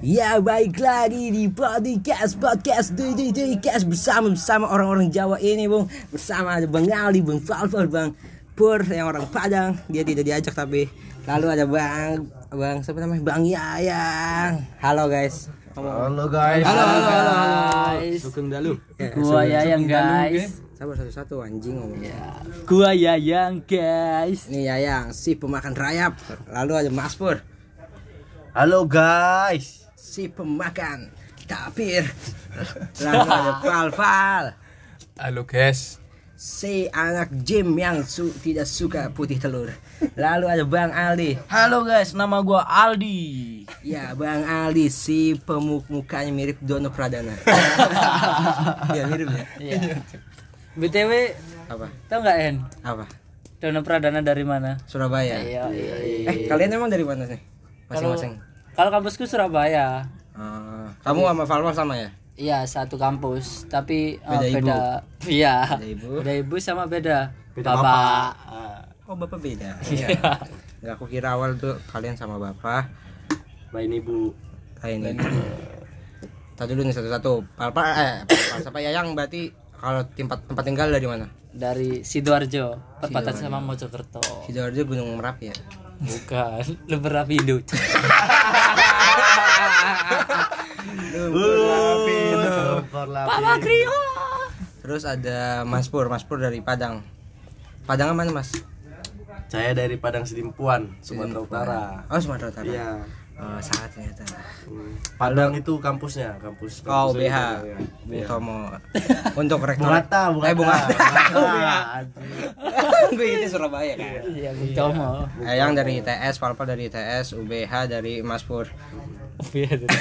Ya baik lagi di podcast podcast DJ Cash bersama bersama orang-orang Jawa ini bung bersama ada Bang Ali, Bang Falfal, Bang Pur yang orang Padang dia tidak diajak tapi lalu ada Bang Bang siapa namanya Bang Yayang. Halo guys. Halo guys. Halo, halo, halo, guys. Sugeng dalu. Ya, Gua Yayang guys. Sabar satu-satu anjing ngomongnya. Gua Yayang guys. Ini Yayang si pemakan rayap. Lalu ada Mas Pur Halo guys. Si pemakan tapir. Lalu ada Falfal. Halo guys. si anak gym yang su- tidak suka putih telur. Lalu ada Bang Aldi. Halo guys, nama gua Aldi. Ya, Bang Aldi si pemuk mukanya mirip Dono Pradana. ya mirip ya. Iya. BTW, Apa? tau nggak En? Apa? Dono Pradana dari mana? Surabaya. Iya, iya, iya. Eh, kalian emang dari mana sih? Masing-masing. Kalau kampusku Surabaya. Ah, kamu sama Falfal sama ya? Iya, satu kampus, tapi Beda ibu. beda. Iya. Beda ibu. Beda ibu sama beda. Beda bapak. Oh, Bapak beda. Iya. Enggak aku kira awal tuh kalian sama Bapak. Main ibu. Kayak ini. Tadi dulu nih satu-satu. Falfal eh siapa Yayang berarti kalau tempat tempat tinggal dari mana? Dari Sidoarjo, perbatasan sama Mojokerto. Sidoarjo Gunung Merapi ya. Bukan, lu berapindo. Papa Krio. Terus ada Mas Pur, Mas Pur dari Padang. Padang mana Mas? Saya dari Padang Sedimpuan, Sumatera Utara. Oh Sumatera Utara. Iya. Oh sangat ternyata. Hmm. Padang itu kampusnya, kampus. Oh kampusnya BH, ya. Bung Tomo. Untuk rektor. Bung Hatta, Bung Eh Bung Hatta. Gue itu Surabaya kan. Iya, Bung Tomo. Eh, yang dari ITS, Palpal dari ITS, UBH dari Mas Pur. Iya, dari.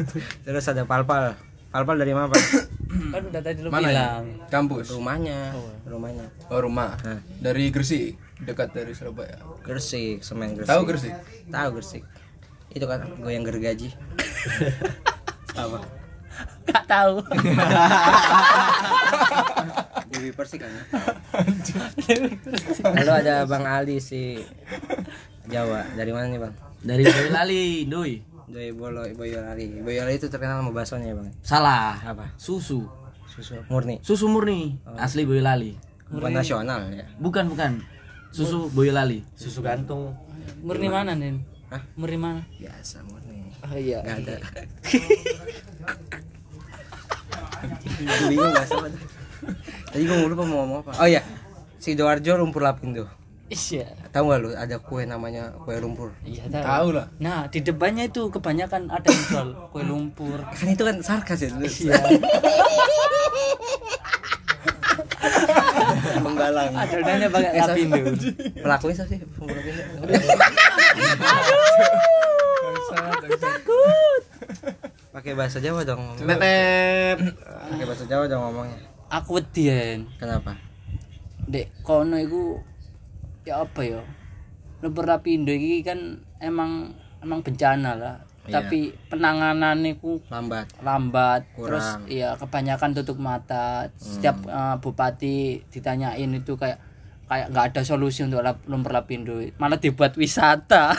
Terus ada Palpal. Palpal dari mana Pak? Kan udah tadi lu Mana ya? bilang. Kampus. Rumahnya, rumahnya. Oh rumah. Nah. Dari Gresik, dekat dari Surabaya. Gresik, Semen Gresik. Tahu Gresik? Tahu Gresik. Itu kan goyang gergaji. Apa? Gak tahu. Dewi Persik kan. Lalu ada Bang Ali si Jawa. Dari mana nih Bang? Dari Boyolali, Doi. Dari Bolo Boyolali. Boyolali itu terkenal sama baksonya ya Bang. Salah. Apa? Susu. Susu murni. Susu murni, asli Boyolali. Bukan nasional ya. Bukan, bukan. Susu Boyolali. Susu gantung. Murni mana, Nin? Hah? Murni mana? Biasa murni. Oh iya. Gak ada. Bingung bahasa apa. Tadi gue lupa mau ngomong apa. Oh iya. Sidoarjo lumpur lapindo. Iya. Tahu gak lu ada kue namanya kue lumpur? Iya tahu. Tahu lah. Nah, di depannya itu kebanyakan ada yang jual kue lumpur. Kan itu kan sarkas ya. Iya. Menggalang. Adonannya pakai Eh, lapindo. Pelakunya siapa sih? Lumpur lapindo. Pakai bahasa Jawa dong. Tetet. Pakai bahasa Jawa dong ngomongnya. Aku wedien. Kenapa? Dek kono iku ya apa ya? Lumpur lapindo iki kan emang emang bencana lah. Iya. Tapi penanganannya ku Lambat. lambat Kurang. terus ya kebanyakan tutup mata setiap eh, bupati ditanyain itu kayak kayak nggak ada solusi untuk lap, lumpur lapindo malah dibuat wisata.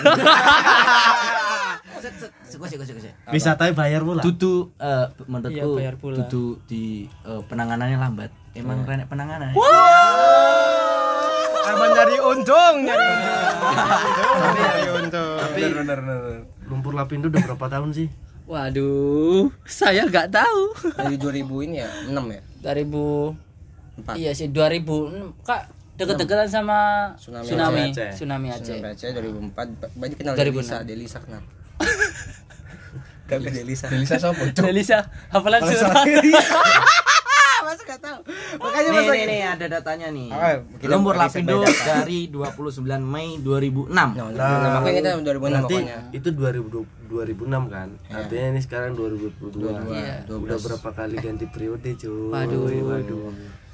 Wisatanya bayar pula. Tutu eh, menurutku Iya, tutu di eh, penanganannya lambat. Emang renek penanganan. Aman dari untung, nyari untung. Nyari untung. Tapi Benar benar benar. lumpur lapindo udah berapa tahun sih? waduh saya nggak tahu Dari 2000 ini ya, 6 ya? 2000 4. iya sih 2000 kak deket-deketan sama Tsunami tsunami Aceh. tsunami Aceh Aceh. Aceh 2004. Banyak kenal 2006. Delisa, Delisa kenal. Kagak Delisa. Delisa siapa? Delisa hafalan surat Masa gak tahu. Makanya Nih, masa nih, nih, ada datanya nih. Kita Lumpur Lapindo dari 29 Mei 2006. Nah, nah, makanya kita 2006 Nanti pokoknya. itu 2020 2006 kan. Artinya ini sekarang 2022. Iya. Udah berapa kali ganti periode, cuy. Waduh. waduh.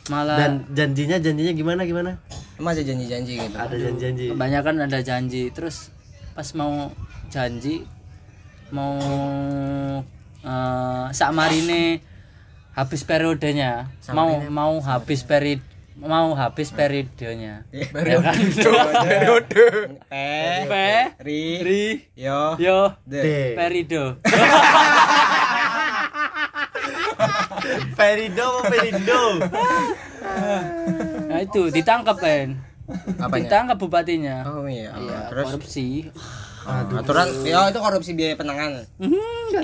malah Dan janjinya janjinya gimana gimana? Emang ada janji-janji gitu. Ada janji-janji. kebanyakan ada janji terus pas mau janji mau uh, sak marine habis periodenya mau mau habis peri mau habis periodenya. Periode. P P Ri Ri Yo Yo D Perido. Perido apa Perindo? Nah itu ditangkap kan. Apanya? Ditangkap bupatinya. Oh iya, Iya, terus korupsi. Ah, aturan ya itu korupsi biaya penanganan.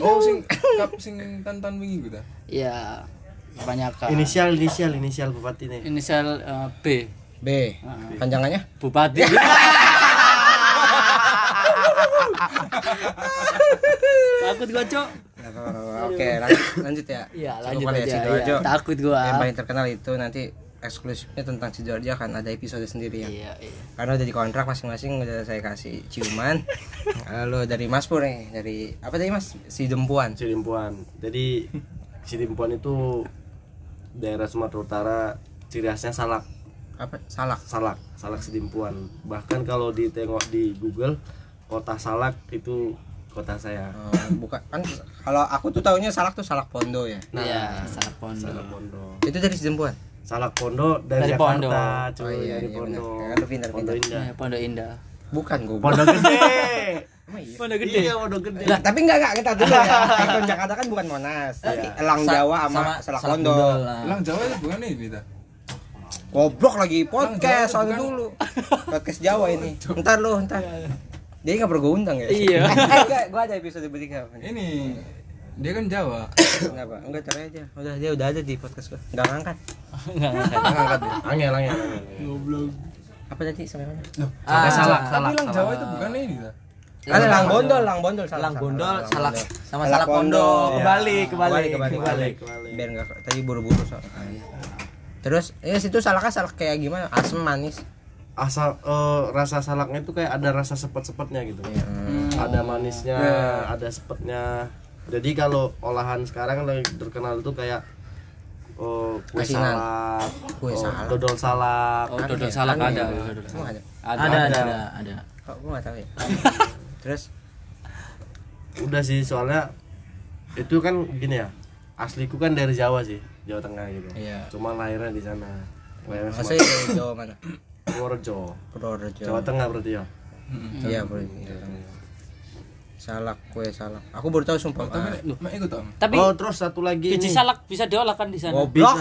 Oh sing kap sing tantan wingi ta. Iya. Kebanyakan. Inisial inisial inisial bupati nih. Inisial eh, B. B. Panjangannya? Bupati. Takut gua, Cok. Oke, lanjut, lanjut ya. Iya, lanjut kali ya, aja. Iya, Takut gua. Yang paling terkenal itu nanti eksklusifnya tentang Sidoarjo akan ada episode sendiri ya. Iya, iya. Karena udah di kontrak masing-masing udah saya kasih ciuman. Lalu dari Mas Pur nih, dari apa tadi Mas? Si Dempuan. Sidimpuan. Jadi Sidimpuan itu daerah Sumatera Utara ciri khasnya salak. Apa? Salak. Salak, salak Sidimpuan. Bahkan kalau ditengok di Google kota salak itu kota saya. Oh, bukan kan kalau aku tuh taunya salak tuh salak pondo ya. Iya, salah pondok. Salak Pondo. Itu dari si Dempuan. Salak Pondo dari, Dari Jakarta, Pondo. cuy, Oh, iya, dari iya, Pondo. benar. Aduh, pintar, Pondo. Indah. Iya, Pondok Indah. Bukan gue. Pondok Gede. Emang iya? Pondok Iya, Pondok Gede. Lah, tapi enggak enggak kita dulu ya. Ikon Jakarta kan bukan Monas. Tapi Elang Jawa sama, Salak Pondo. Lang Jawa itu bukan ini ta. Goblok lagi podcast soalnya dulu. Podcast Jawa ini. Ntar lu, ntar. Jadi nggak perlu gue undang ya? Iya. Eh, enggak, gue ada episode bertiga. Ini dia kan Jawa. Kenapa? Enggak, cerai aja. Udah, dia udah ada di podcast gue. Enggak ngangkat. Enggak dia. Angel, angel, angel. Apa tadi sampai mana? Sampai salak, salak. Tapi Lang Jawa itu bukan ini ta. Ada lang bondol, lang bondol, salah. Lang bondol, salak sama Salak salak pondok. Iya. Kembali, kembali, kembali. Biar enggak tadi buru-buru soalnya. Terus, ya situ salaknya salak kayak gimana? Asam manis. Asal eh, rasa salaknya itu kayak ada rasa sepet-sepetnya gitu. Ada manisnya, ada sepetnya. Jadi kalau olahan sekarang yang terkenal itu kayak eh, kue Asinan. salak, Kue oh, salak. dodol salak. Oh, dodol salak ada. ada? Ada. Ada, ada, ada, ada. Kok gue nggak tahu ya? Terus, Udah sih soalnya itu kan gini ya. Asliku kan dari Jawa sih, Jawa Tengah gitu. Iya. Cuma lahirnya di sana. Lahirnya maksudnya dari Jawa mana? Purworejo. Purworejo. Jawa Tengah berarti ya. Iya, bro. Salak, kue salak. Aku baru tahu sumpah. Ah, Tapi mek ikut Om. Tapi Oh, terus satu lagi biji ini. salak bisa diolah kan di sana. Goblok.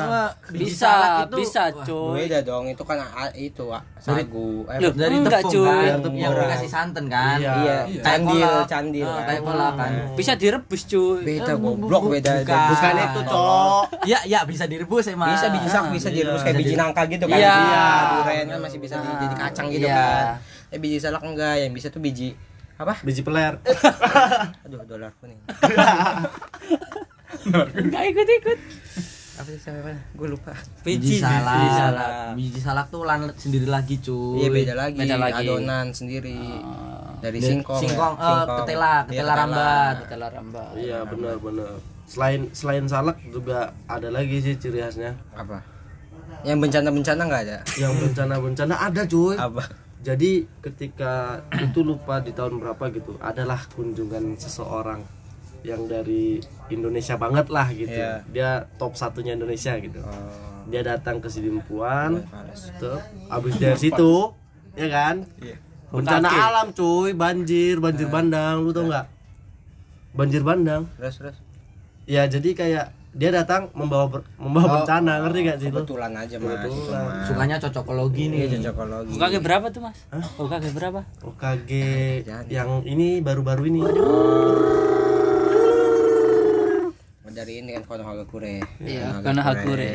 Bisa, bisa, coy. Beda dong, itu kan ah, itu ah, sagu. Eh, Loh, Dari Enggak, tepung cuy. kan, Tepung. yang dikasih santan kan. Iya. Iya, Iya. candil, candil Ah, kan. kayak kolak kan. Bisa direbus, cuy. Beda goblok, beda. bukan. Bukan itu, Cok. Iya, iya bisa direbus emang. Bisa biji sak, bisa direbus kayak biji nangka gitu kan. Iya. Durian kan masih bisa di- jadi kacang gitu Iya. kan. Eh biji salak enggak, yang bisa tuh biji apa? Biji peler. Aduh, dolar kuning. Enggak ikut-ikut. Apa sih sampai mana? Gue lupa. Biji salak. biji salak. Biji salak tuh lan sendiri lagi, cuy. Iya beda lagi, Beda lagi. adonan sendiri. Dari singkong. Singkong, ya. eh, ketela, ketela rambat. Telah rambah. Iya benar benar. Selain selain salak juga ada lagi sih ciri khasnya. Apa? Yang bencana-bencana enggak ada? Yang bencana-bencana ada cuy. Apa? Jadi ketika itu lupa di tahun berapa gitu, adalah kunjungan seseorang yang dari Indonesia banget lah gitu. Iya. Dia top satunya Indonesia gitu. Oh, Dia datang ke Sidimpuan, tuh, abis dari situ, ya kan? Bencana Kaki. alam cuy, banjir, banjir bandang, lu tau nggak? Banjir bandang. Terus terus. Ya jadi kayak dia datang membawa ber- membawa Oh, bencana, ngerti gak sih? Kebetulan aja mas. itu, Kebetulan. Mas. Sukanya cocokologi Iya nih. cocokologi. UKG berapa tuh, Mas? UKG berapa? OKG Jangan. yang ini baru-baru ini. Dari ini kan Konohagakure. Iya, karena Hakure.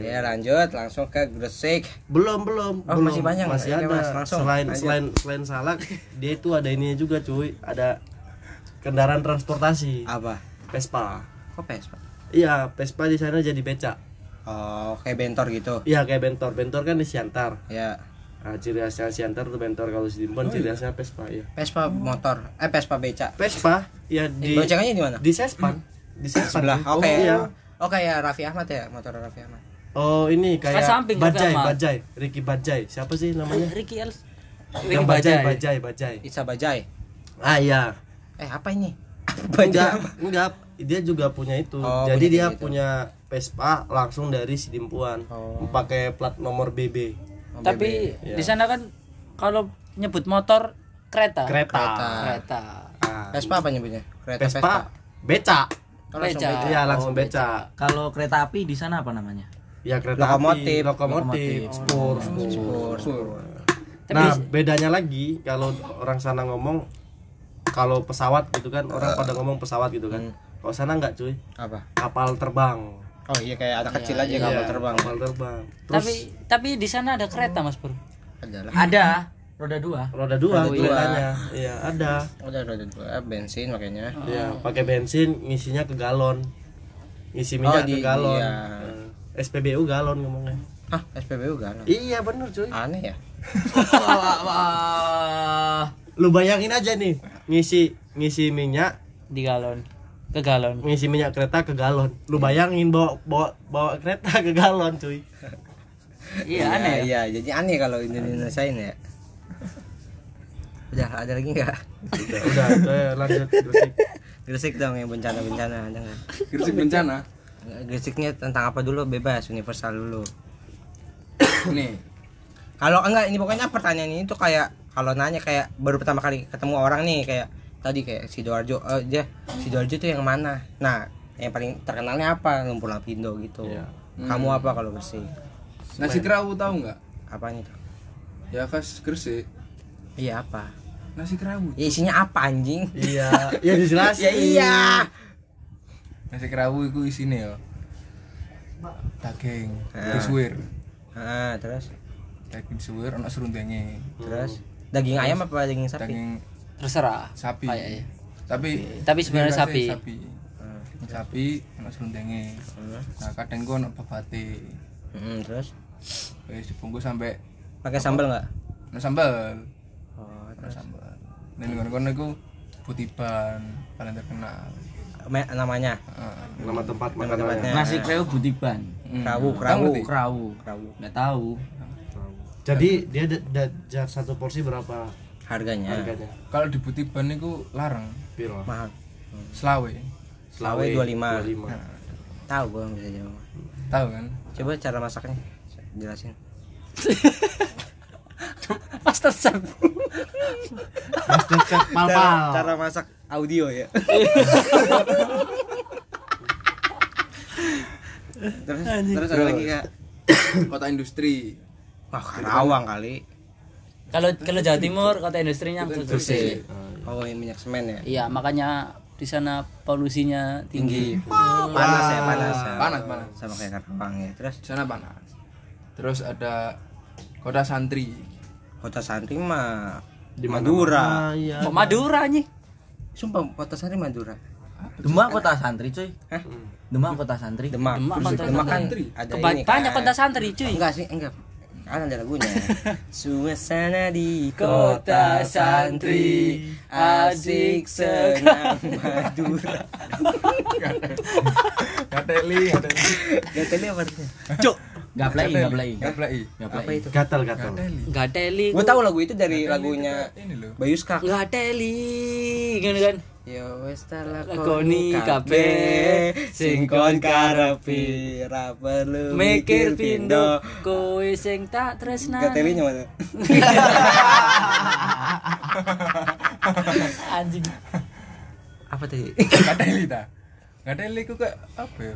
Ya lanjut langsung ke Gresik. Belum, belum, Oh, belum. masih banyak masih Oke, ada. Mas, langsung. selain Lanjut. selain selain salak, dia itu ada ini juga cuy, ada kendaraan transportasi, Apa? Vespa. Kok Vespa? Iya, Vespa di sana jadi becak. Oh, kayak bentor gitu. Iya, kayak bentor. Bentor kan di Siantar. Ya. Nah, ciri khasnya Siantar tuh bentor kalau di Dimpon ciri khasnya Vespa ya. Vespa motor. Eh Vespa beca. Vespa ya di Bocengannya di mana? di Sespan. Di Sespan. Sebelah. Oh, Oke. iya. Oh kayak Raffi Ahmad ya, motor Raffi Ahmad. Oh, ini kayak samping Bajai. Bajai, Ricky Bajai. Siapa sih namanya? Ricky Els. Yang Ricky Bajai, Bajai. Bajai, Bajai. Isa Bajai. Ah iya. Eh apa ini? Enggak, enggak. Dia juga punya itu. Oh, Jadi punya dia gitu. punya Vespa langsung dari Sidimpuan Oh. pakai plat nomor BB Tapi Iya. di sana kan kalau nyebut motor kereta. kereta Kereta. Nah, Vespa apa nyebutnya? Kereta Vespa beca Oh, langsung Beca. beca. iya langsung beca Kalau kereta api di sana apa namanya? ya kereta Lokomotif. api lokomotif spur Spur, spur. Tapi nah bedanya lagi kalau orang sana ngomong kalau pesawat gitu kan orang pada ngomong pesawat gitu kan kalau sana nggak cuy Apa? kapal terbang Oh iya kayak anak kecil aja Iya, kapal terbang. kapal terbang terus tapi tapi di sana ada kereta Mas Bro. Adalah. Ada roda dua. roda dua Roda dua. keretanya iya ada Udah roda dua bensin makanya. Iya, pakai bensin ngisinya ke galon. Ngisi minyak Oh, di- ke galon. iya. Eh, SPBU galon ngomongnya. Hah, SPBU kan? Iya bener cuy. Aneh ya. wah, wah. Lu bayangin aja nih, ngisi ngisi minyak, di galon ke galon ngisi minyak kereta ke galon. Lu bayangin bawa bawa bawa kereta ke galon cuy. iya aneh ya Iya, jadi aneh kalau Indonesia ini ya. Udah, ada lagi nggak? Udah, udah, udah lanjut Gresik. Gresik dong yang bencana-bencana ada nggak? Gresik bencana. Gresiknya tentang apa dulu? Bebas, universal dulu. Nih, Kalau enggak ini pokoknya pertanyaan ini tuh kayak kalau nanya kayak baru pertama kali ketemu orang nih kayak tadi kayak Sidoarjo eh dia Sidoarjo tuh yang mana? Nah, yang paling terkenalnya apa? Lumpur Lapindo gitu. Iya. Kamu apa kalau Gresik? nasi kerawu tahu nggak? Apanya tuh? Ya khas Gresik. Iya apa? Nasi kerawu. Ya isinya apa anjing? Iya, ya dijelasin. Ya iya. Nasi kerawu itu isine ya. Daging, Ah. disuwir. Ah, terus Daging disuwir ana serundenge. terus daging ayam apa daging sapi? Daging terserah sapi. kayaknya Tapi Tapi sebenarnya sapi. Sapi. Daging Sapi ana serundenge. Nah, kadang babate. Hmm, terus Wis dibungkus sampai pakai sambal nggak? ana sambal. Oh, sambal. Dan ngono-ngono iku Butiban paling terkenal. me- namanya Heeh. Nama tempat Nama tempatnya. Nasi kreo Budiban. Hmm. Krawu, Kamu krawu. ngerti? Krawu. Krawu. Nggak tahu. Jadi dia satu porsi berapa harganya. harganya? Kalau di Butiban niku larang Piro? Mahal. selawe. Selawe 25. 25. Tahu gua bisa jawab. Tahu kan? Coba cara masaknya jelasin. Master Chef Masterchef Palpal. cara masak audio ya. terus terus ada lagi kak. Kota industri. Wah Karawang kali. Kalau kalau Jawa Timur kota industrinya Gresik Oh yang minyak semen ya. iya makanya di sana polusinya tinggi Panas ya panas. ya. Panas, panas. Sama kayak Karawang ya. Terus Di sana panas. Terus ada Kota Santri. kota Santri mah Di? Madura. Ah, iya. kok Madura nih Sumpah kota Santri Madura. Demak kota santri cuy. Demak kota santri. Demak. Demak, kota Demak kan Santri. ada Keba- ini banyak kan. kota santri cuy Enggak sih, enggak. Kan ada lagunya. Suasana di kota santri asik senang Madura. Gateli, gateli. Apa artinya. cuk Gaplei, gaplei. Gaplei. Apa itu? Gatal gatal. Gateli. Gue tahu lagu itu dari lagunya Ini loh. Bayu Skak. nggak teli gini kan Yo wes tak Lakoni kabeh, sing kon karepi ra perlu mikir pindo kowe sing tak tresna mana? anjing Apa tadi? Gateli ta. Gateli ku kayak apa ya?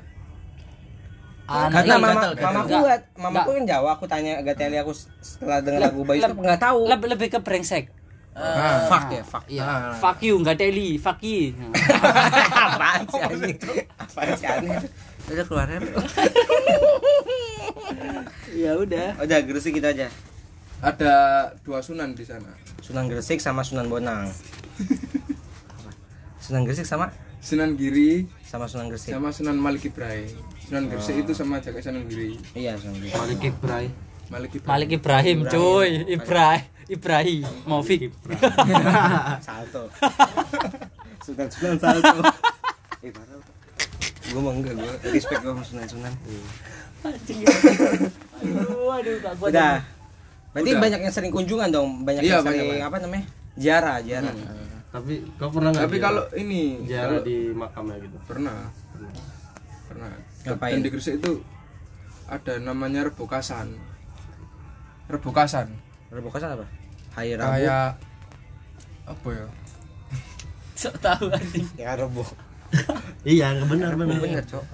Anak Karena mama gatel, gatel. mamaku Nggak, enggak, mamaku nggak. kan Jawa, aku tanya Gateli aku setelah denger lagu Bayu enggak tahu. lebih lebih ke brengsek Ah. Fuck ya, fuck. iya Ah. fuck you nggak teli fuck you Apaan sih anjing? Apaan sih aneh? Udah keluarin. ya udah Udah Gresik gitu aja. Ada dua sunan di sana. Sunan Gresik sama Sunan Bonang. Apa? Sunan Gresik sama Sunan Giri sama Sunan Gresik. sama Sunan Malik Ibrahim. Sunan Gresik itu sama jaga Sunan Giri. Iya, Sunan Gresik. Malik Ibrai. Malik Ibrahim. Malik Ibrahim cuy Ibrahim Ibrahim Maufik Salto. Sunan Sunan Salto. Eh, parah. Gue mau enggak, gue respect gue sama Sunan Sunan. aduh aduh gak kuat Udah. Berarti Udah. banyak yang sering kunjungan dong, banyak Iya, yang sering banyak, apa namanya? Ziarah, ziarah. Tapi kau pernah nggak Tapi kalau ini ziarah kalau- di makamnya gitu? pernah pernah Ngapain? dan di Gresik itu ada namanya rebokasan rebokasan Rebokasan apa? Hari Rabu. kayak apa ya sok tahu anjing Ya Rabu. iya benar benar Bener, Cok.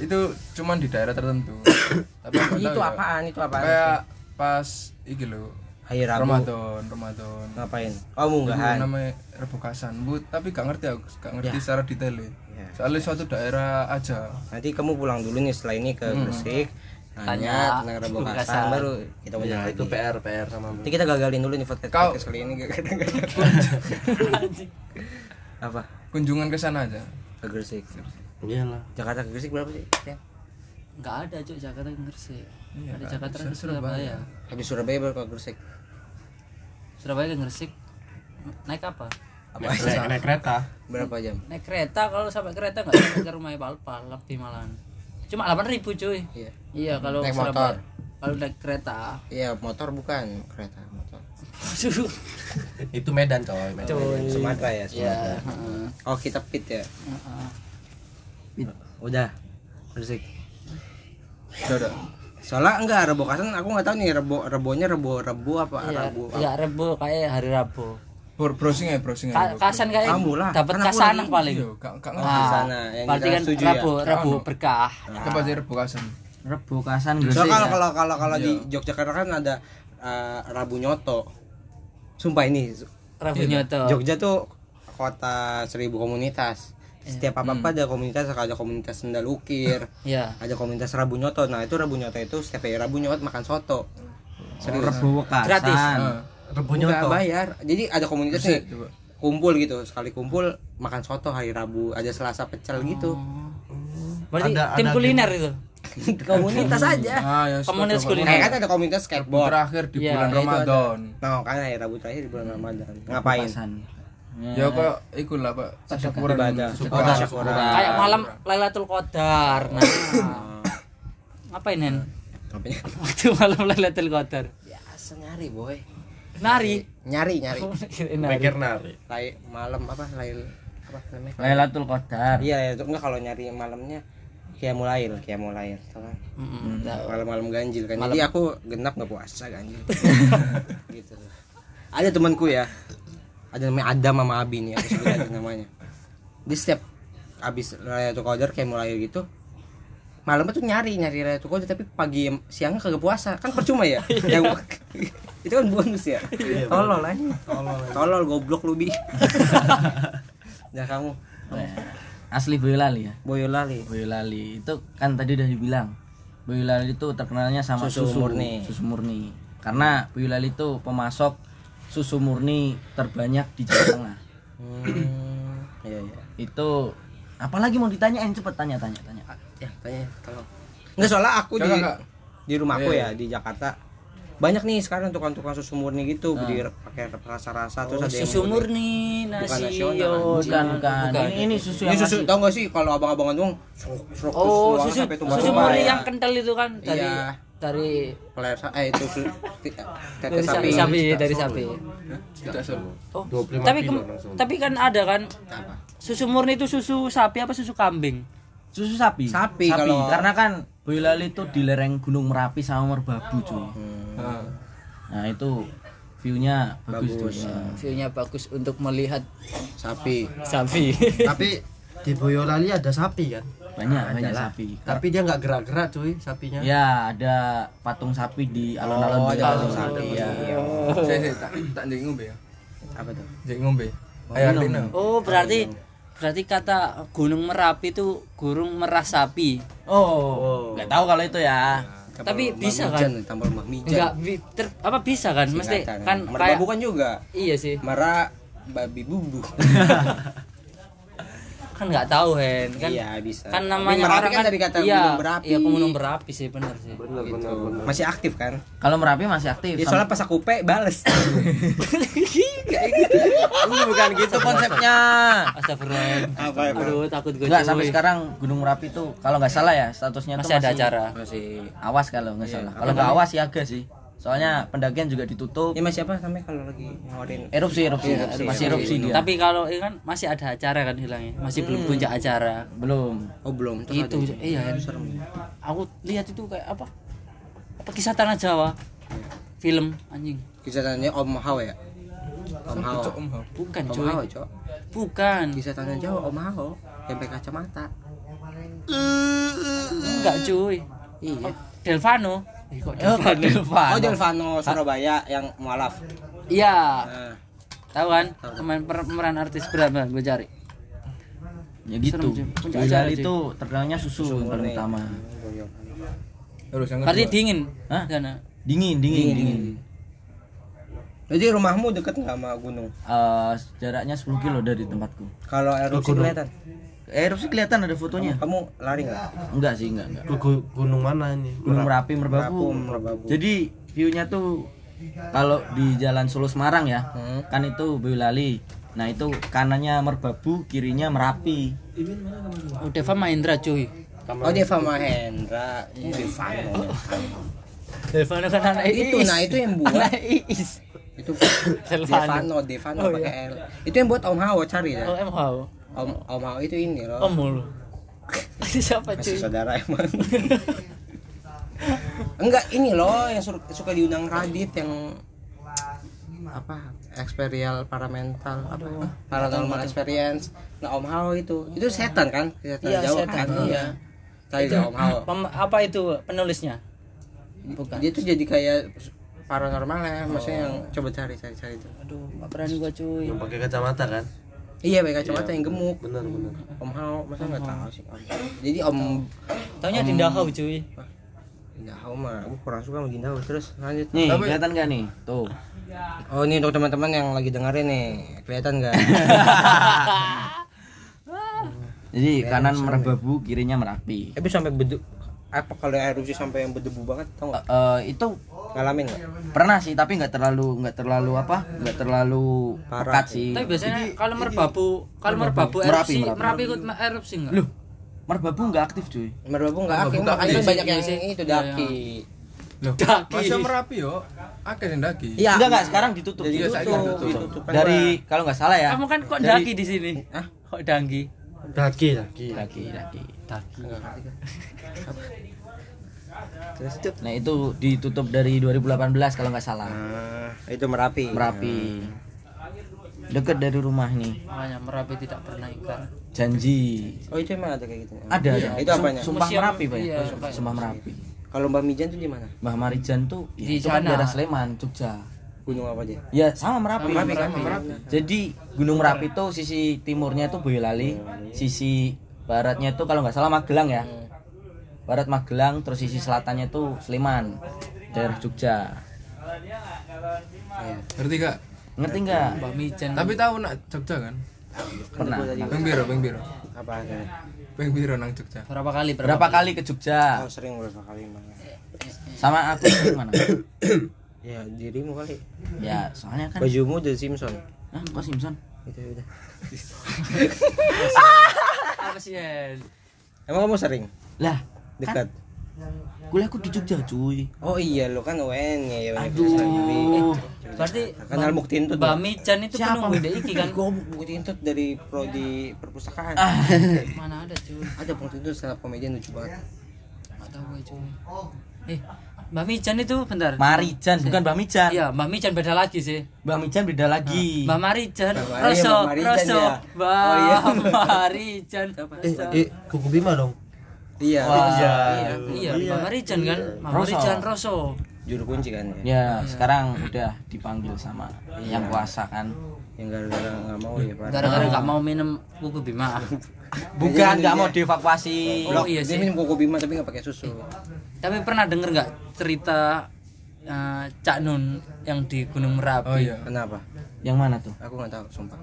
itu cuman di daerah tertentu tapi Itu ya. apaan? Itu apaan? kayak pas iki lho Hari Rabu. Ramadan Ramadan Ngapain? Oh, Itu munggahan. namanya rebokasan bu tapi gak ngerti aku gak ngerti Ya. secara detail Ya. soalnya suatu daerah aja Nanti kamu pulang dulu nih setelah ini ke Gresik. Tanya Tanya tentang rebokasan rebokasan. baru kita ya lanjut itu. PR PR sama Nanti kita gagalin dulu nih podcast, Kau- podcast kali ini apa? kunjungan ke sana aja Ke Gresik. iyalah Jakarta ke Gresik berapa sih? Ya. nggak ada cuk Jakarta ke Gresik Iya, ada. Jakarta ke Sur- Surabaya. Habis Surabaya baru ke Gresik. Surabaya ke Gresik naik apa Apa naik, naik, naik kereta Berapa jam? naik kereta kalau sampai kereta nggak sampai ke rumah Palpal lebih malahan cuma 8.000 ribu cuy Iya. iya kalau Naik motor. kalau naik kereta Iya, motor bukan kereta, motor. itu Medan coy Medan. Sumatera ya, Iya, Sumatera. heeh. Oh, kita pit ya. Heeh. Udah. Gresik. udah udah Soalnya enggak rebokasan aku nggak tahu nih rebo rebonya rebo rebo apa Iya, rabu. iya Rebo kayak hari Rabu. Bro- browsing ya browsing Ka- aja kasan kayak Kamu lah, dapat lagi- paling. iya gak gak ngerti Nah, sana, yang berarti kan setuju ya? Rabu, Rabu Anu. berkah. coba aja rebokasan Rebokasan Soalnya Gresik. kalau ya? kalau kalau kalau di Yogyakarta kan ada eh, Rabu Nyoto. Sumpah ini Rabu nyoto. Jogja tuh kota seribu komunitas. Setiap apa apa ada komunitas, ada komunitas sendal ukir, Iya. ada komunitas Rabu Nyoto. Nah itu Rabu Nyoto itu setiap hari Rabu Nyoto makan soto. Serius. Rebokasan. Gratis. Nah, Rebu Enggak nyoto bayar. Jadi ada komunitas nih coba kumpul gitu. Sekali kumpul makan soto hari Rabu, ada Selasa pecel gitu. Berarti Ada- tim ada kuliner itu. komunitas aja. ah yang Komunitas kuliner. Kayak kan ada komunitas Rabu skateboard. terakhir di Iya, bulan Ramadan Nah, kan hari Rabu terakhir di bulan Ramadan. Ngapain? Ya kok ikut lah pak tasyukuran Ibadah. syukuran. Oh, syukuran. Kayak malam Lailatul Qadar. Nah. Ngapain Hen? Ngapain? Waktu malam Lailatul Qadar. Biasa nyari, boy. Nari. Nyari, nyari. Nari. mikir nari Lai malam apa? Lail apa namanya? Lailatul Qadar. Iya, itu enggak kalau nyari malamnya Qiyamulail, tau kan? Mm-mm, tahu. Malam-malam ganjil kan. Jadi aku genap nggak puasa ganjil. gitu. Ada temanku ya. Ada namanya Adam sama Abi nih, aku sebut aja namanya. Di setiap habis Lailatul Qadar Qiyamulail gitu, malamnya tuh nyari nyari Lailatul Qadar tapi pagi siangnya kagak puasa kan percuma ya yang itu kan bonus ya tolol aja tolol tolol goblok lu bi Nah kamu Asli Boyolali ya. Boyolali Boyolali itu kan tadi udah dibilang. Boyolali itu terkenalnya sama Susu susu, murni. Susu murni. Karena Boyolali itu pemasok susu murni terbanyak di Jawa Tengah. Hmm, iya iya. Itu apalagi mau ditanyain cepet tanya tanya tanya. Ya, tanya tolong. Enggak soalnya aku di Enggak, enggak. di rumahku Iya, ya di Jakarta banyak nih sekarang tukang-tukang susu murni gitu beli pakai rasa-rasa terus Oh, ada yang susu murni Bukan nasi nasional, yo Bukan bukan. Ini, ini susu Ini yang susu asli. tau gak sih kalau abang-abangan serok Oh, terus susu susu murni ya. yang kental itu kan dari Iya. dari Peler eh itu su, ti- dari sapi, sapi. sapi dari sapi. Oh, 25 tapi tapi kan ada kan Apa? susu murni itu susu sapi apa susu kambing? Susu sapi. Sapi kalau- Karena kan Boyolali itu di lereng Gunung Merapi sama Merbabu cuy. Nah, Nah itu view-nya bagus, Bagus. tuh. Ya. View-nya bagus untuk melihat Sapi. sapi. tapi di Boyolali ada sapi kan Banyak Ada banyak sapi. tapi dia nggak gerak-gerak cuy sapinya Ya ada patung sapi di Oh, alun-alun ada Boyolali. patung sapi. Iya. saya saya tak tak ngombe ya Apa tuh? ngombe ayo Arlina Oh, berarti berarti kata Gunung Merapi itu gunung merah sapi. Oh, nggak tahu kalau itu ya. Tapi Tambah bisa kan? Bi- ter- apa bisa kan? Mesti kan Merbabu kayak kan juga. iya sih. Mara babi bubu. Kan nggak tahu Hen kan. iya bisa. Kan namanya Merapi orang kan dari kata iya, gunung berapi. Iya, gunung berapi sih benar sih. bener Gitu. bener bener Masih aktif kan? Kalau Merapi masih aktif. Ya, soalnya pas aku pe bales. Ini bukan gitu konsepnya. Astagfirullah. Apa, apa? Aduh, takut gue. Enggak sampai sekarang Gunung Merapi itu kalau nggak salah ya statusnya tuh Masih ada acara. Masih awas kalau nggak Iya, salah. Kalau nggak awas ya agak sih. Soalnya pendakian juga ditutup. Ini masih apa namanya kalau lagi ngeluarin Erupsi, erupsi, Erupsi, masih erupsi dia. Tapi kalau ini kan masih ada acara kan hilangnya, masih belum puncak acara. belum. Oh belum terus Itu iya kan. Aku lihat itu kayak apa? Apa kisah tanah Jawa? Film anjing. Kisah tanya Om Hao ya Om Hao Cok, Om Hao. Bukan Om cuy. Hao cok Bukan. Kisah tanya Jawa Om Hao yang pakai kacamata Enggak cuy. Iya Delvano. Eh, kok Oh, Delvano? Delvan. Oh Delvano Surabaya yang mualaf Iya. Nah, Tahu kan? Pemain pemeran artis berapa? Gue cari. Ya gitu. Puncak itu terkenalnya susu, yang paling utama. Terus yang Berarti dingin. Hah? Sana. Dingin, dingin, dingin. Jadi rumahmu deket nggak sama gunung? Eh, jaraknya 10 kilo dari tempatku. Kalau erupsi kelihatan? Eh, erupsi kelihatan ada fotonya. Kamu lari nggak? Enggak sih, enggak, enggak. Ke gu- gunung mana ini? Gunung Merapi, Merbabu. Merbabu. Jadi view-nya tuh kalau di Jalan Solo Semarang ya, Hmm. kan itu Boyolali. Nah, itu kanannya Merbabu, kirinya Merapi. Oh, Deva Mahendra cuy. Oh Deva Mahendra, ini Devano. Delvano kan anak Itu, nah itu yang buat. Anak Iis. Itu. Devano, Devano pakai L. Itu yang buat Om Hao cari ya. Oh, em how? Om Om Hao itu ini loh. Om mulu. Siapa Masih cuy? saudara emang. Enggak ini loh yang suka diundang Radit yang apa experial paramental apa paranormal experience nah Om Hao itu itu setan kan setan Iya, Jawa setan, kan iya. iya cari deh Om Hao apa itu penulisnya? Bukan. dia tuh jadi kayak paranormal ya maksudnya yang coba cari cari cari itu Aduh, gak berani gua cuy. Yang pakai kacamata kan? Iya pakai kacamata yang gemuk Bener bener. Om Hao masa nggak tahu sih Om Hao. jadi Om Taunya Dinda Hau cuy. Dinda Hao mah aku kurang suka sama Dinda Hao terus lanjut Nih, kelihatan gak nih? Tuh. oh ini untuk teman-teman yang lagi dengerin nih kelihatan nggak Jadi kanan Merbabu, kirinya Merapi. tapi sampai bedu apa kalau erupsi sampai yang berdebu banget tau nggak Eh, itu ngalamin nggak pernah sih, tapi nggak terlalu nggak terlalu apa? nggak terlalu Parah pekat sih. Tapi biasanya kalau merbabu, kalau merbabu Merapi, erupsi, Merapi. merapi ikut erupsi enggak? Loh, Merbabu nggak aktif cuy. Merbabu nggak aktif nggak makanya aktif. banyak yang Iya sih. itu daki Loh, Daki. masa Merapi yo? Akeh sing daki. Iya. Enggak enggak, sekarang ditutup. jadi Iya, ditutup, ditutup. ditutup Dari kalau nggak salah ya. Kamu kan kok daki di sini? Hah? Kok danggi? Daki daki. Daki, daki. Terus itu Nah, itu ditutup dari 2018 kalau nggak salah. nah, itu merapi Merapi. Deket dari rumah nih. Makanya Merapi tidak pernah ikan. Janji. oh itu emang ada kayak gitu Ada, ada. itu apanya Sumpah Museum, Merapi, Pak. iya, ya? kayak Sumpah Merapi. kalau Mbak Mijan tuh di mana Mbah Marijan tuh ya, Di itu kan sana. daerah Sleman, Jogja. gunung apa aja Ya, sama Merapi. Merapi kan Jadi Gunung Merapi itu sisi timurnya itu Boyolali, sisi baratnya itu kalau nggak salah Magelang ya. Barat Magelang, terus sisi selatannya itu Sleman, daerah Jogja. Ngerti gak? Ngerti nggak? Mbak Mijan. Tapi tahu nak Jogja kan? Pernah. Beng Biro, Beng Biro. apa ada Beng Biro nang Jogja. berapa kali? Berapa kali ke Jogja? oh sering beberapa kali Mbak Sama aku mana? ya dirimu kali Ya, soalnya kan bajumu The Simpson Hah, kok Simpson? Itu udah Apa sih? Yan? emang kamu sering Lah, dekat kuliahku di Jogja, cuy. oh iya lo kan UN ya ya Aduh. Berarti kan Al Muktintut Mbak Mijan itu penunggu di iki kan? Goblok Muktintut dari prodi perpustakaan Mana ada cuy? ada Muktintut stand up comedian lucu banget Enggak tahu gue cuy. Eh, Mbak Mijan itu bentar. Marijan, bukan Mbah Mijan. Iya, Mbak Mijan beda lagi sih. Mbah Mijan beda lagi. Mbak Marijan, Mbak Mari- Roso, Mbak Marijan Roso, ya. Mbak Oh, iya. Marijan. Eh, eh kuku Bima dong. iya Iya, iya, Mbak Marijan kan, Mbak Roso. Marijan, Roso. juru kunci kan ya Ya, sekarang udah dipanggil sama yang kuasa kan. yang gara-gara nggak mau ya Pak Gara-gara nggak mau minum kuku Bima. Bukan nggak mau dievakuasi. Oh iya dia sih. minum koko bima tapi nggak pakai susu Tapi pernah denger nggak cerita eh, Cak Nun yang di Gunung Merapi? Oh iya. kenapa Yang mana tuh? aku nggak tahu sumpah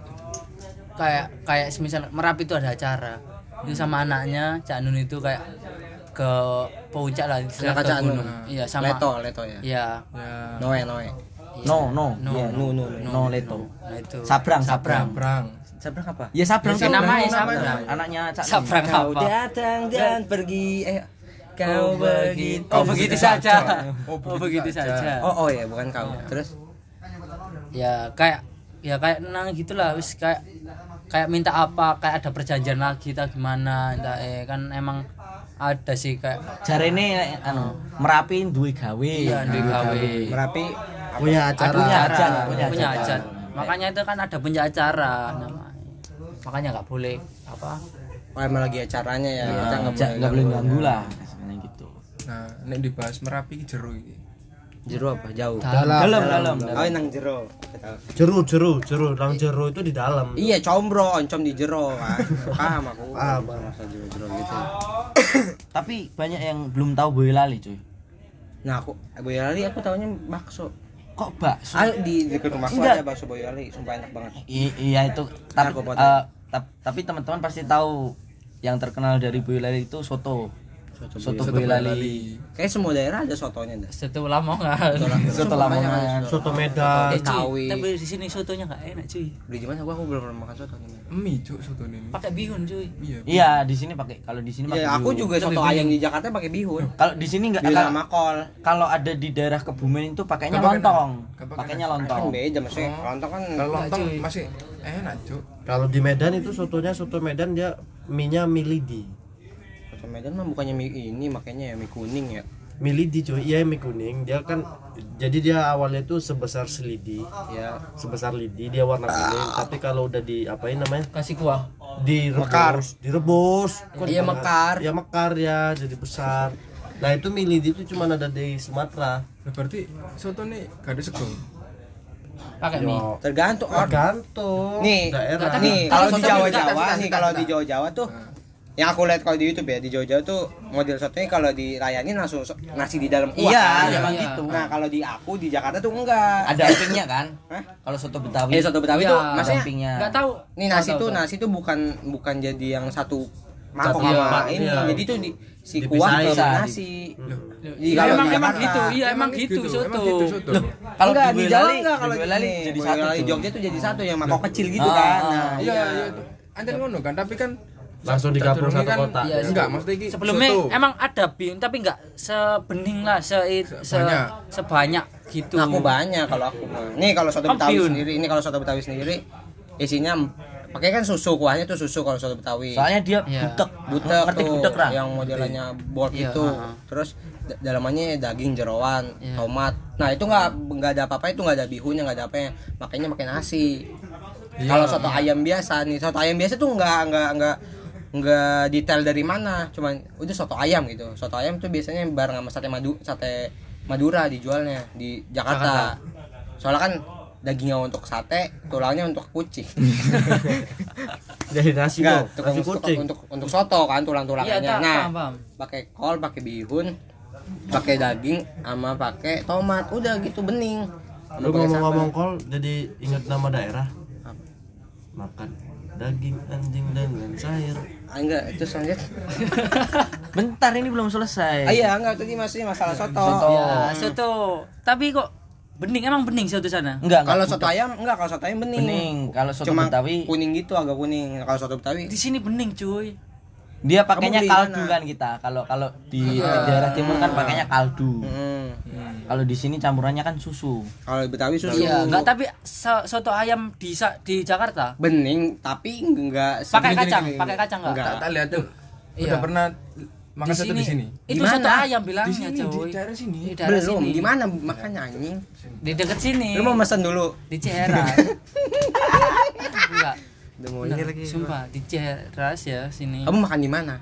Kayak kayak semisal Merapi itu ada acara. Itu sama anaknya Cak Nun itu kayak ke puncak lah, ke Cak Nun. gunung. Iya, sama leto leto ya Iya. Ya. noe noe No, no. No, Iya, no no no No Leto. Nah itu. Sabrang, Sabrang. Brang. sabrang apa Ya Sabrang Ya, namanya Sabrang. Sabrang. Anaknya Cak Nun. Sabrang kau apa? datang dan pergi eh Kau begitu. Oh begitu saja. Oh, Oh begitu saja. Oh, oh ya, bukan kau. Terus Ya kayak ya kayak nang gitulah wis kayak kayak minta apa kayak ada perjanjian lagi tak gimana entah eh kan emang ada sih kayak Jarene anu Merapi duwe gawe. iya di gawe Merapi punya acara Punya acara punya, hajat makanya itu kan ada punya acara namanya makanya nggak boleh apa Oh, emang lagi acaranya ya. Kita nggak boleh ganggu lah. Nah, nek dibahas Merapi iki jero iki. Jero apa? Jauh. Dalam dalam. Oh, nang jero. jeru jeru jeru lang jeru itu di dalam Iya, combro, oncom di jero kan. Paham aku. Paham. Masa jero-jero gitu. Tapi banyak yang belum tahu Boyolali cuy. Nah, aku Boyolali aku tahunya bakso. Kok bakso? Ayo di dekat rumahku ada bakso Boyolali, sumpah enak banget. I- iya itu tapi tap- tapi teman-teman pasti tahu yang terkenal dari Boyolali itu soto. Soto, Boyolali. Kayak semua daerah ada sotonya dah. Soto Lamongan. Soto Lamongan. soto medan Eh, cuy, tapi di sini sotonya nggak enak cuy. Beli di mana? Gua aku belum pernah makan soto nih. Mie cuk soto ini. Pakai bihun cuy. Iya. Iya, di sini pakai kalau di sini pakai Ya, aku bihun. juga soto ayam di Jakarta pakai bihun. Kalau di sini enggak Beli kalau, sama kol. kalau ada di daerah Kebumen itu pakainya lontong. Pakainya Kan lontong. beda maksudnya. Lontong kan Kalau lontong cuy. masih enak cuk. kalau di Medan itu sotonya soto Medan dia minyak milidi soto Medan mah bukannya mie ini makanya ya mie kuning ya. milidi cuy. Iya mie kuning. Dia kan jadi dia awalnya tuh sebesar selidi. Ya, sebesar lidi dia warna kuning. Tapi kalau udah di apain namanya? Kasih kuah. direbus. Direbus. Kok Iya, mekar. ya mekar ya jadi besar. Nah itu milidi itu cuma ada di Sumatera. Lah, berarti soto nih gak ada. Pakai mie. Tergantung tergantung nih. daerah. Nih kalau di Jawa Jawa nih kalau di. Jawa Jawa tuh yang aku lihat kalau di YouTube ya di Jawa Jawa tuh model sotonya kalau dirayanin langsung so- nasi di dalam kuah Iya, kan? emang Iya. gitu. nah kalau di aku di Jakarta tuh enggak Ada empingnya kan? Kalau soto Betawi. eh soto Betawi Iya, tuh ada maksudnya empingnya. Nggak tahu. nih nasi Tahu, tuh tahu. nasi tuh bukan bukan jadi yang satu mangkok sama tempat, ini iya. jadi tuh di si kuah ke nasi Iya, Iya, kalau emang di emang gitu. Iya emang gitu Emang soto. gitu soto. Kalau enggak di di Jawa enggak kalau di jadi satu tuh. Jogja tuh jadi satu yang mangkok kecil gitu Ah, kan ah, nah Iya, iya itu. Anjir ngono kan, tapi kan Langsung digabung satu kota. Iya, enggak, maksudnya iki Sebelumnya soto. emang ada bin tapi nggak sebening lah se, se Sebanyak. sebanyak gitu. Nah, aku banyak kalau aku. Nih kalau soto Kan Betawi sendiri, ini kalau soto Betawi sendiri isinya pakai kan susu kuahnya tuh susu kalau soto Betawi. Soalnya dia Iya. butek. butek Ngerti tuh butek Ra? yang modelannya bold Iya, itu. ha. Terus da- dalamannya daging jeroan, Iya. tomat. Nah, itu nggak nggak ada apa-apa itu nggak ada bihunnya, nggak ada apa ya. Makanya pakai nasi. Iya. Kalau soto ayam biasa nih, soto ayam biasa tuh nggak nggak nggak nggak detail dari mana, cuman udah soto ayam gitu. Soto ayam tuh biasanya bareng sama sate madu sate Madura dijualnya di Jakarta. Soalnya kan dagingnya untuk sate, tulangnya untuk kucing. Jadi nasi Enggak, dong, untuk, nasi untuk, kucing. untuk untuk soto kan Iya, tulang-tulangannya. tak, nah, pakai kol, pakai bihun, pakai daging sama pakai tomat. Udah gitu bening. Lu ngomong-ngomong kol jadi ingat nama daerah. Makan daging anjing dan lain sayur. Ah, enggak, itu lanjut. Bentar ini belum selesai. Ah, iya, enggak tadi masih masalah soto. Soto. Ya, soto. Tapi kok bening emang bening soto sana? Enggak, enggak. Kalau soto ayam enggak, kalau soto ayam bening. bening. Kalau soto Cuma Betawi kuning gitu agak kuning. Kalau soto Betawi Di sini bening, cuy. Dia pakainya kaldu kan kita. Kalau kalau di daerah timur kan pakainya kaldu. Hmm. Kalau di sini campurannya kan susu. Kalau Betawi susu. Iya, enggak tapi so- soto ayam di di Jakarta bening tapi enggak pakai kacang, pakai kacang enggak? Enggak. Tak lihat tuh. Iya. Udah pernah makan soto di sini. Itu Di mana? soto ayam Di bilangnya, sini, di cuy. daerah sini. Di daerah Belum, sini. di mana makanya anjing? Di dekat sini. Lu mau pesan dulu? di Ciheras. Enggak. Udah mau ini lagi. Sumpah, di Ciheras ya sini. Kamu makan di mana?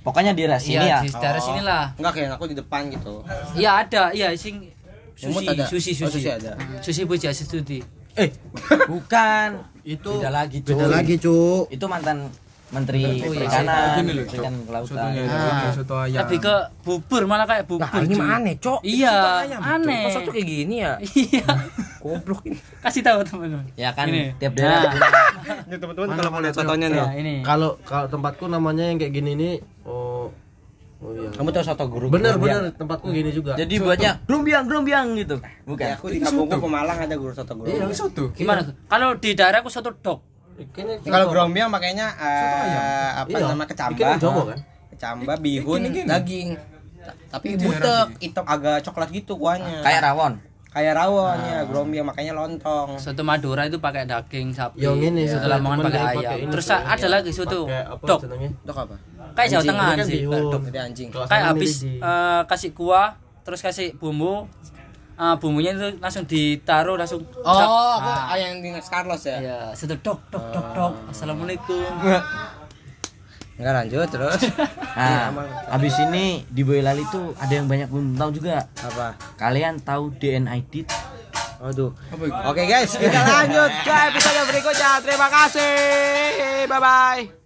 Pokoknya di daerah sini ya. Iya, di daerah Oh. lah. Enggak kayak aku di depan gitu. Iya ada, iya sing sushi, ada? sushi, Oh, sushi, sushi ada. Hmm, Sushi Puja Studi. Eh, bukan. Itu Beda lagi, cuy. beda lagi, Cuk. Itu mantan Menteri Oh, iya. Perikanan, Cok. Kelautan. Ah. soto ayam. Lebih ke bubur malah kayak bubur. Nah, ini aneh, Cok. Iya, aneh. Kok soto kayak gini ya? Iya. Goblok ini. Kasih tahu teman-teman. Ya kan Ini. tiap daerah Nah. punya Ini teman-teman kalau mau lihat sotonya Ya, nih. ini. Kalau kalau tempatku namanya yang kayak gini nih oh oh iya. Kamu tahu soto guru? Bener bener tempatku gini juga. Jadi buatnya grumbiang grumbiang gitu. Bukan. Ya, aku di kampungku Pemalang ada guru soto guru. Iya, soto. Gimana? Kalau di daerahku soto. Ikannya Kalau grombiang pakainya eh, apa Iya, nama kecambah. ikan Jawa kan? camba, bihun, daging. Ta- Tapi butek, hitam agak coklat gitu kuahnya. Kayak rawon. Kayak rawon ya, grombi makanya lontong. soto Madura itu pakai daging sapi. Yang ini, soto soto Lamongan pakai ayam. ini, terus ada lagi soto dok? Dok apa? kayak Jawa Tengah kan sih dok anjing. Kayak habis eh, kasih kuah terus kasih bumbu. Eh, bumbunya itu langsung ditaruh langsung Oh, aku ah, yang di Carlos ya. ya soto dok dok dok dok assalamualaikum Enggak lanjut terus. Nah, habis ini di Boyolali tuh ada yang banyak belum tahu juga. apa? Kalian tahu DNID? Waduh. Oke guys, kita lanjut ke episode berikutnya. Terima kasih. Bye bye.